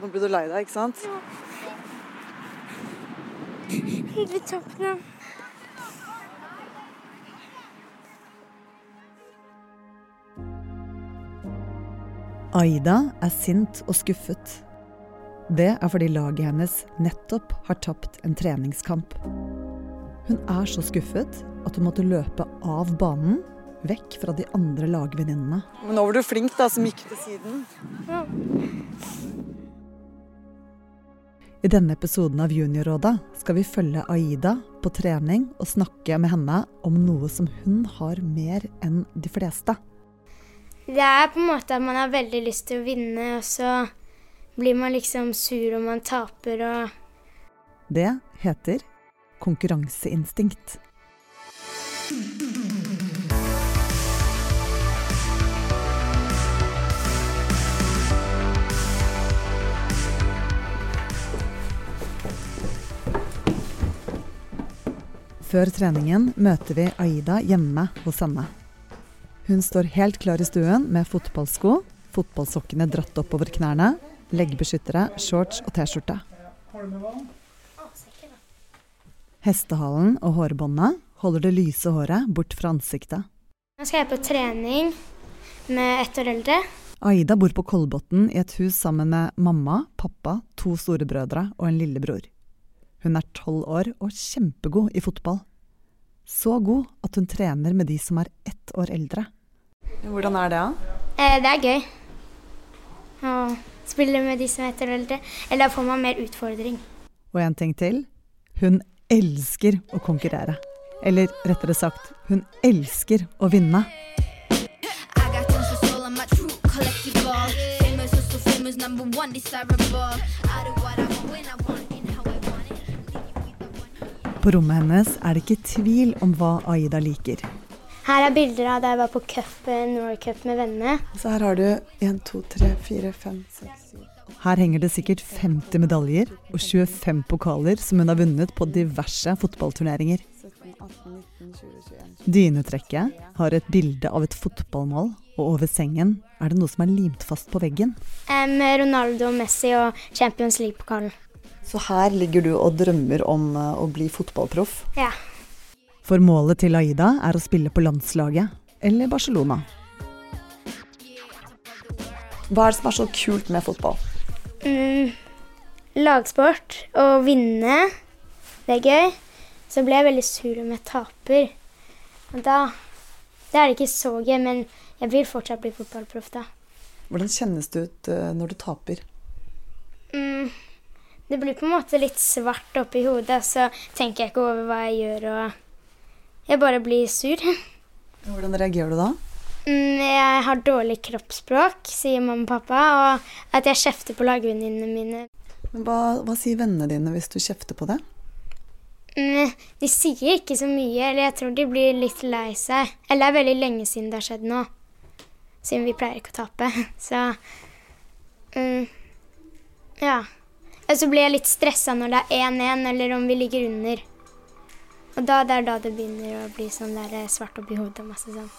Nå blir du lei deg, ikke sant? Ja. Litt toppen Aida er sint og skuffet. Det er fordi laget hennes nettopp har tapt en treningskamp. Hun er så skuffet at hun måtte løpe av banen, vekk fra de andre lagvenninnene. Men nå var du flink, da, som gikk til siden. I denne episoden av Juniorrådet skal vi følge Aida på trening og snakke med henne om noe som hun har mer enn de fleste. Det er på en måte at man har veldig lyst til å vinne, og så blir man liksom sur om man taper og Det heter konkurranseinstinkt. Før treningen møter vi Aida hjemme hos henne. Hun står helt klar i stuen med fotballsko, fotballsokkene dratt oppover knærne, leggbeskyttere, shorts og T-skjorte. Hestehalen og hårbåndet holder det lyse håret bort fra ansiktet. Nå skal jeg på trening med ett år eldre. Aida bor på Kolbotn i et hus sammen med mamma, pappa, to storebrødre og en lillebror. Hun er tolv år og kjempegod i fotball. Så god at hun trener med de som er ett år eldre. Hvordan er det, da? Eh, det er gøy å spille med de som er ett år eldre. Eller da får man mer utfordring. Og en ting til. Hun elsker å konkurrere. Eller rettere sagt, hun elsker å vinne. Famous, number one desirable. I do what I want when I want På rommet hennes er det ikke tvil om hva Aida liker. Her er bilder av da jeg var på cupen, World Cup med vennene. Så her har du 1, 2, 3, 4, 5, 6, 7 Her henger det sikkert 50 medaljer og 25 pokaler som hun har vunnet på diverse fotballturneringer. 17, 18, 19, 20, 21 Dynetrekket har et bilde av et fotballmål, og over sengen er det noe som er limt fast på veggen. Med Ronaldo, Messi og Champions League-pokalen. Så her ligger du og drømmer om eh, å bli fotballproff. Ja. For målet til Aida er å spille på landslaget, eller Barcelona. Hva er det som er så kult med fotball? Mm, lagsport. Å vinne, det er gøy. Så blir jeg veldig sur om jeg taper. Og da, da er det ikke så gøy, men jeg vil fortsatt bli fotballproff da. Hvordan kjennes det ut eh, når du taper? Mm, det blir på en måte litt svart oppi hodet, så tenker jeg ikke over hva jeg gjør, og jeg bare blir sur. Hvordan reagerer du da? Mm, jeg har dårlig kroppsspråk, sier mamma og pappa, og at jeg kjefter på lagvenninnene mine. Men hva, hva sier vennene dine hvis du kjefter på det? Mm, de sier ikke så mye, eller jeg tror de blir litt lei seg. Eller det er veldig lenge siden det har skjedd nå, siden vi pleier ikke å tape. Så um, ja. Så blir jeg litt stressa når det er 1-1, eller om vi ligger under. Og da, det er da det begynner å bli sånn der eh, svart oppi hodet og masse sånn.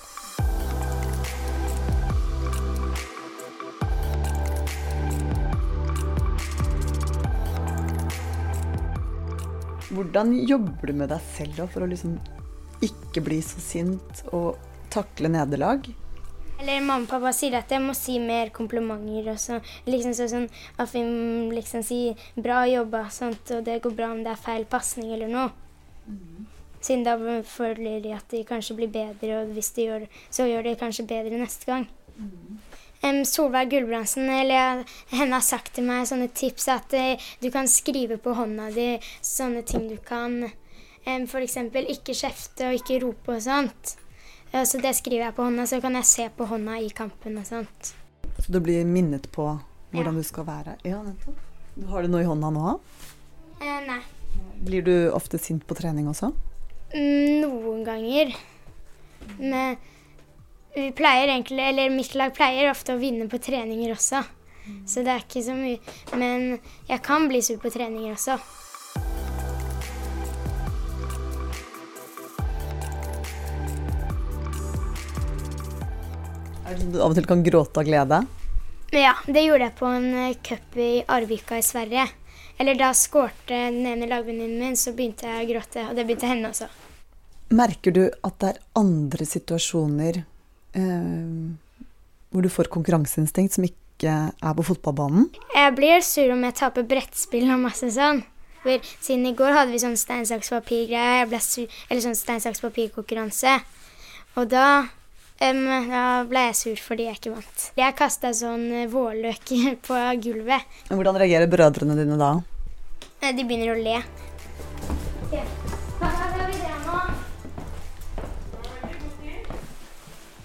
Hvordan jobber du med deg selv for å liksom ikke bli så sint og takle nederlag? Eller mamma og pappa sier at jeg må si mer komplimenter. og så liksom så, sånn At vi liksom sier 'bra jobba', sånt, og det går bra om det er feil pasning eller noe. Siden da føler de at de kanskje blir bedre, og hvis de gjør det, så gjør de kanskje bedre neste gang. Em, Solveig Gulbrandsen eller henne har sagt til meg sånne tips at eh, du kan skrive på hånda di sånne ting du kan um, F.eks. ikke kjefte og ikke rope og sånt. Så det skriver jeg på hånda, så kan jeg se på hånda i kampen og sånt. Så du blir minnet på hvordan Ja. du skal være? Ja, nettopp. Har du noe i hånda nå? Eh, nei. Blir du ofte sint på trening også? Mm, noen ganger. Men vi pleier egentlig, eller mitt lag pleier ofte å vinne på treninger også. Så det er ikke så mye. Men jeg kan bli sur på treninger også. Du av og til kan gråte av glede? Ja, det gjorde jeg på en eh, cup i Arvika i Sverige. Eller da skårte den ene lagvenninnen min, så begynte jeg å gråte. Og det begynte henne også. Merker du at det er andre situasjoner eh, hvor du får konkurranseinstinkt som ikke er på fotballbanen? Jeg blir sur om jeg taper brettspill og masse sånn. For siden i går hadde vi sånn stein, saks, papir-greie. Eller sånn stein, saks, papir-konkurranse. Og da, em, da ble jeg sur fordi jeg ikke vant. Jeg kasta sånn eh, vårløk på gulvet. Hvordan reagerer brødrene dine da? Eh, De begynner å le.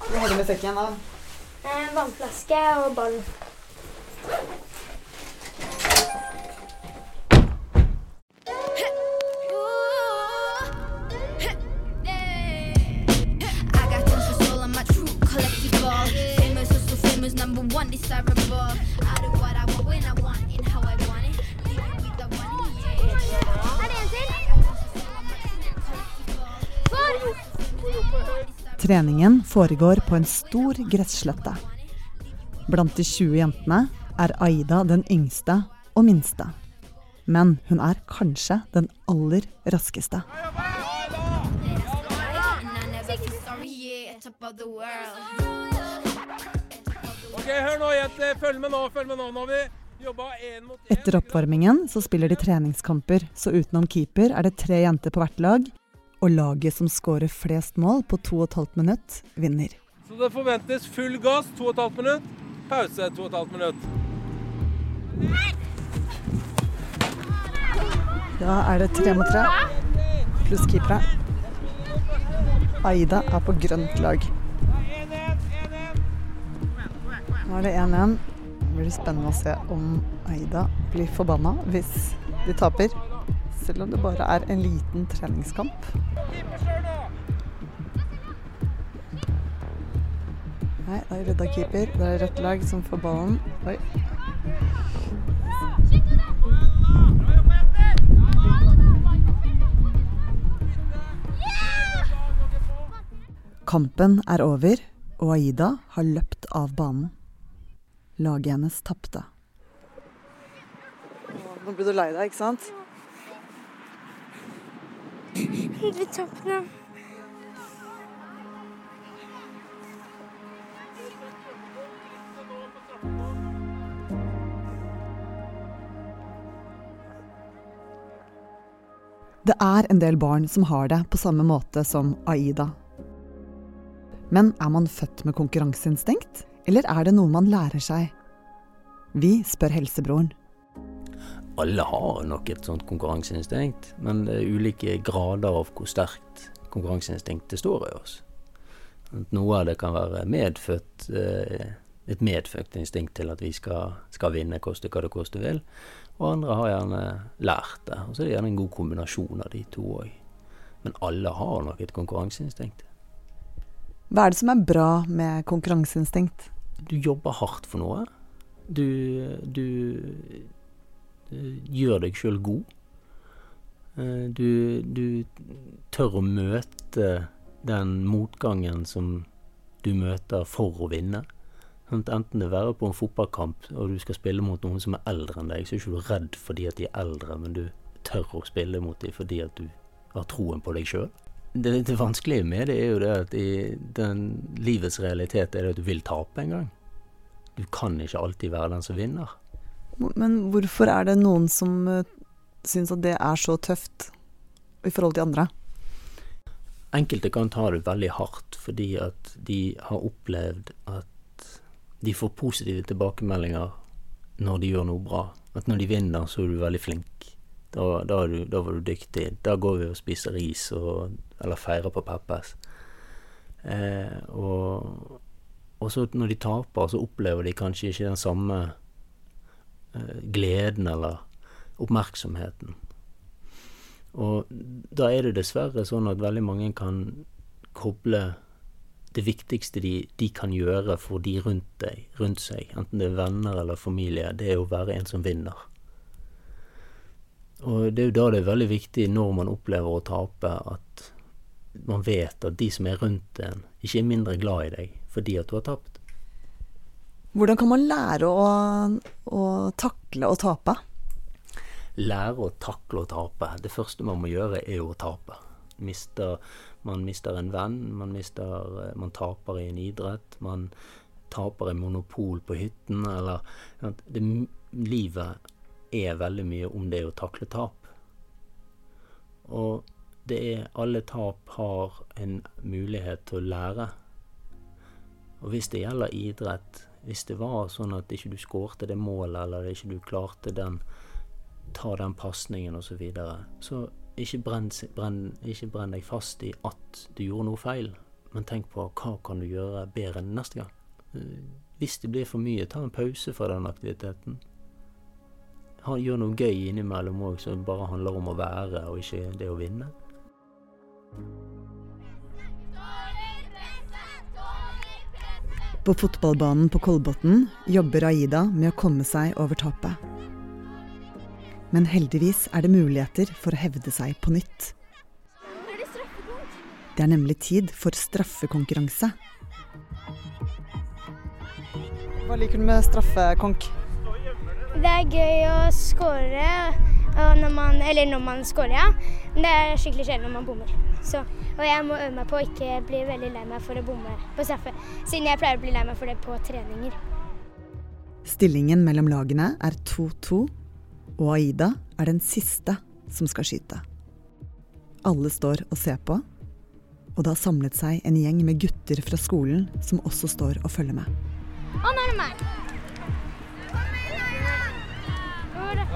Hva har du med sekken da? Eh, Vannflaske og ball. Treningen foregår på en stor gresslette. Blant de 20 jentene er Aida den yngste og minste. Men hun er kanskje den aller raskeste. Ok, Hør nå, jenter. Følg med nå. følg med nå. Nå vi. Etter oppvarmingen så spiller de treningskamper, så utenom keeper er det tre jenter på hvert lag. Og laget som skårer flest mål på 2 12 minutt, vinner. Så det forventes full gass 2 12 minutt. Pause 2 12 minutt. Da er det tre mot tre, pluss keepere. Aida er på grønt lag. Nå er det 1-1. Det blir spennende å se om Aida blir forbanna hvis de taper. Selv om det bare er en liten treningskamp. Da er redda keeper. Det er rødt lag som får ballen. Oi. Kampen er over, og Aida har løpt av banen. Laget hennes tapte. Nå blir du lei deg, ikke sant? Vi tapte. Det er en del barn som har det på samme måte som Aida. Men er man født med konkurranseinstinkt, eller er det noe man lærer seg? Vi spør helsebroren. Alle har nok et sånt konkurranseinstinkt, men det er ulike grader av hvor sterkt konkurranseinstinktet står i oss. Noe av det kan være medfødt, eh, et medfødt instinkt til at vi skal, skal vinne, koste hva det koste vil. Og andre har gjerne lært det. Og så er det gjerne en god kombinasjon av de to òg. Men alle har nok et konkurranseinstinkt. Hva er det som er bra med konkurranseinstinkt? Du jobber hardt for noe. Du, du du gjør deg sjøl god. Eh, Du, du tør å møte den motgangen som du møter for å vinne. Enten det være på en fotballkamp og du skal spille mot noen som er eldre enn deg, så er ikke du redd fordi at de er eldre, men du tør å spille mot dem fordi at du har troen på deg sjøl. Det, det vanskelige med det er jo det at i den livets realitet er det at du vil tape en gang. Du kan ikke alltid være den som vinner. Men hvorfor er det noen som uh, syns at det er så tøft i forhold til andre? Enkelte kan ta det veldig hardt fordi at de har opplevd at de får positive tilbakemeldinger når de gjør noe bra. At når de vinner, så er du veldig flink. Da, da, du, da var du dyktig. Da går vi og spiser ris og, eller feirer på Peppes. Eh, og, og så når de taper, så opplever de kanskje ikke den samme eh, gleden eller oppmerksomheten. Og da er det dessverre sånn at veldig mange kan koble det viktigste de, de kan gjøre for de rundt, deg, rundt seg, enten det er venner eller familie, det er å være en som vinner. Og det er jo da det er veldig viktig når man opplever å tape, at man vet at de som er rundt en, ikke er mindre glad i deg fordi at du har tapt. Hvordan kan man lære å, å takle å tape? Lære å takle å tape. Det første man må gjøre, er å tape. Mister, man mister en venn, man, mister, eh, man taper i en idrett, man taper i monopol på hytten, eller det, Livet er veldig mye om det å takle tap. Og det er Alle tap har en mulighet til å lære. Og hvis det gjelder idrett, hvis det var sånn at ikke du skårte det målet, eller ikke du klarte den ta den pasningen osv., så, videre, så ikke brenn, brenn, ikke brenn deg fast i at du gjorde noe feil, men tenk på hva kan du gjøre bedre enn neste gang. Hvis det blir for mye, ta en pause fra den aktiviteten. gjør noe gøy innimellom òg som bare handler om å være, og ikke det å vinne. På fotballbanen på Kolbotn jobber Aida med å komme seg over tapet. Men heldigvis er det muligheter for å hevde seg på nytt. Det er nemlig tid for straffekonkurranse. Hva liker du med straffekonk? Det er gøy å score, når man, eller når man scorer, ja. Men det er skikkelig kjedelig når man bommer. Så og jeg må øve meg på å ikke bli veldig lei meg for å bomme på straffe, siden jeg pleier å bli lei meg for det på treninger. Stillingen mellom lagene er 2-2, og Aida er den siste som skal skyte. Alle står og ser på, og det har samlet seg en gjeng med gutter fra skolen som også står og følger med. Å, nå er det meg!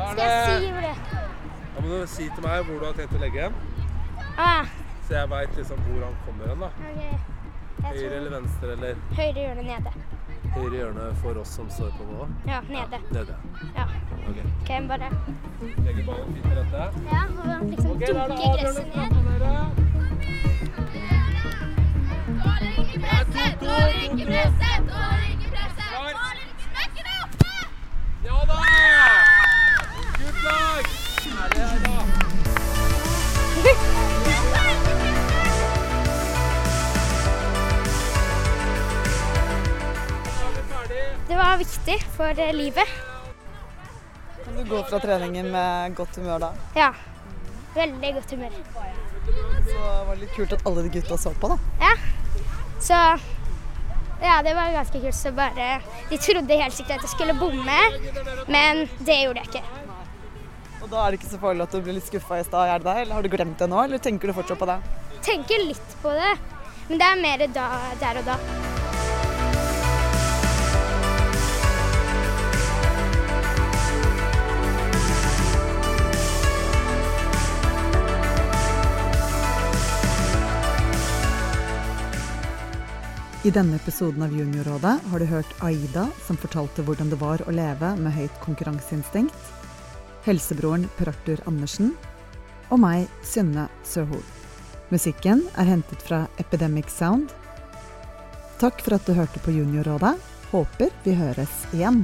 Skal jeg si hvor det er? Da må du si til meg hvor du har tenkt å legge den. Ah, Så jeg veit liksom hvor han kommer hen. da. Høyre eller venstre eller høyre hjørne nede. høyre hjørne for oss som står på nå? Ja, nede. Nede. Ja. Ok. Ok, bare Legger ballen fint til rette. Ja, og liksom Ok, da er det ikke presset! gresset ikke ned. for oppe! Ja da! Good luck! Herlig, Aida. Da er. Det var viktig for eh, livet. Kan du gå fra treningen med godt humør da? Ja. Veldig godt humør. Så var det litt kult at alle de gutta så på, da. Ja. Så ja, det var ganske kult. Så bare De trodde helt sikkert at jeg skulle bomme, men det gjorde jeg ikke. Og da er det ikke så farlig at du blir litt skuffa i stad, er det det? Eller har du glemt det nå, eller tenker du fortsatt på det? Tenker litt på det, men det er mer da, der og da. I denne episoden av Juniorrådet har du hørt Aida, som fortalte hvordan det var å leve med høyt konkurranseinstinkt, helsebroren Per Arthur Andersen og meg, Synne Søhol. Musikken er hentet fra Epidemic Sound. Takk for at du hørte på Juniorrådet. Håper vi høres igjen.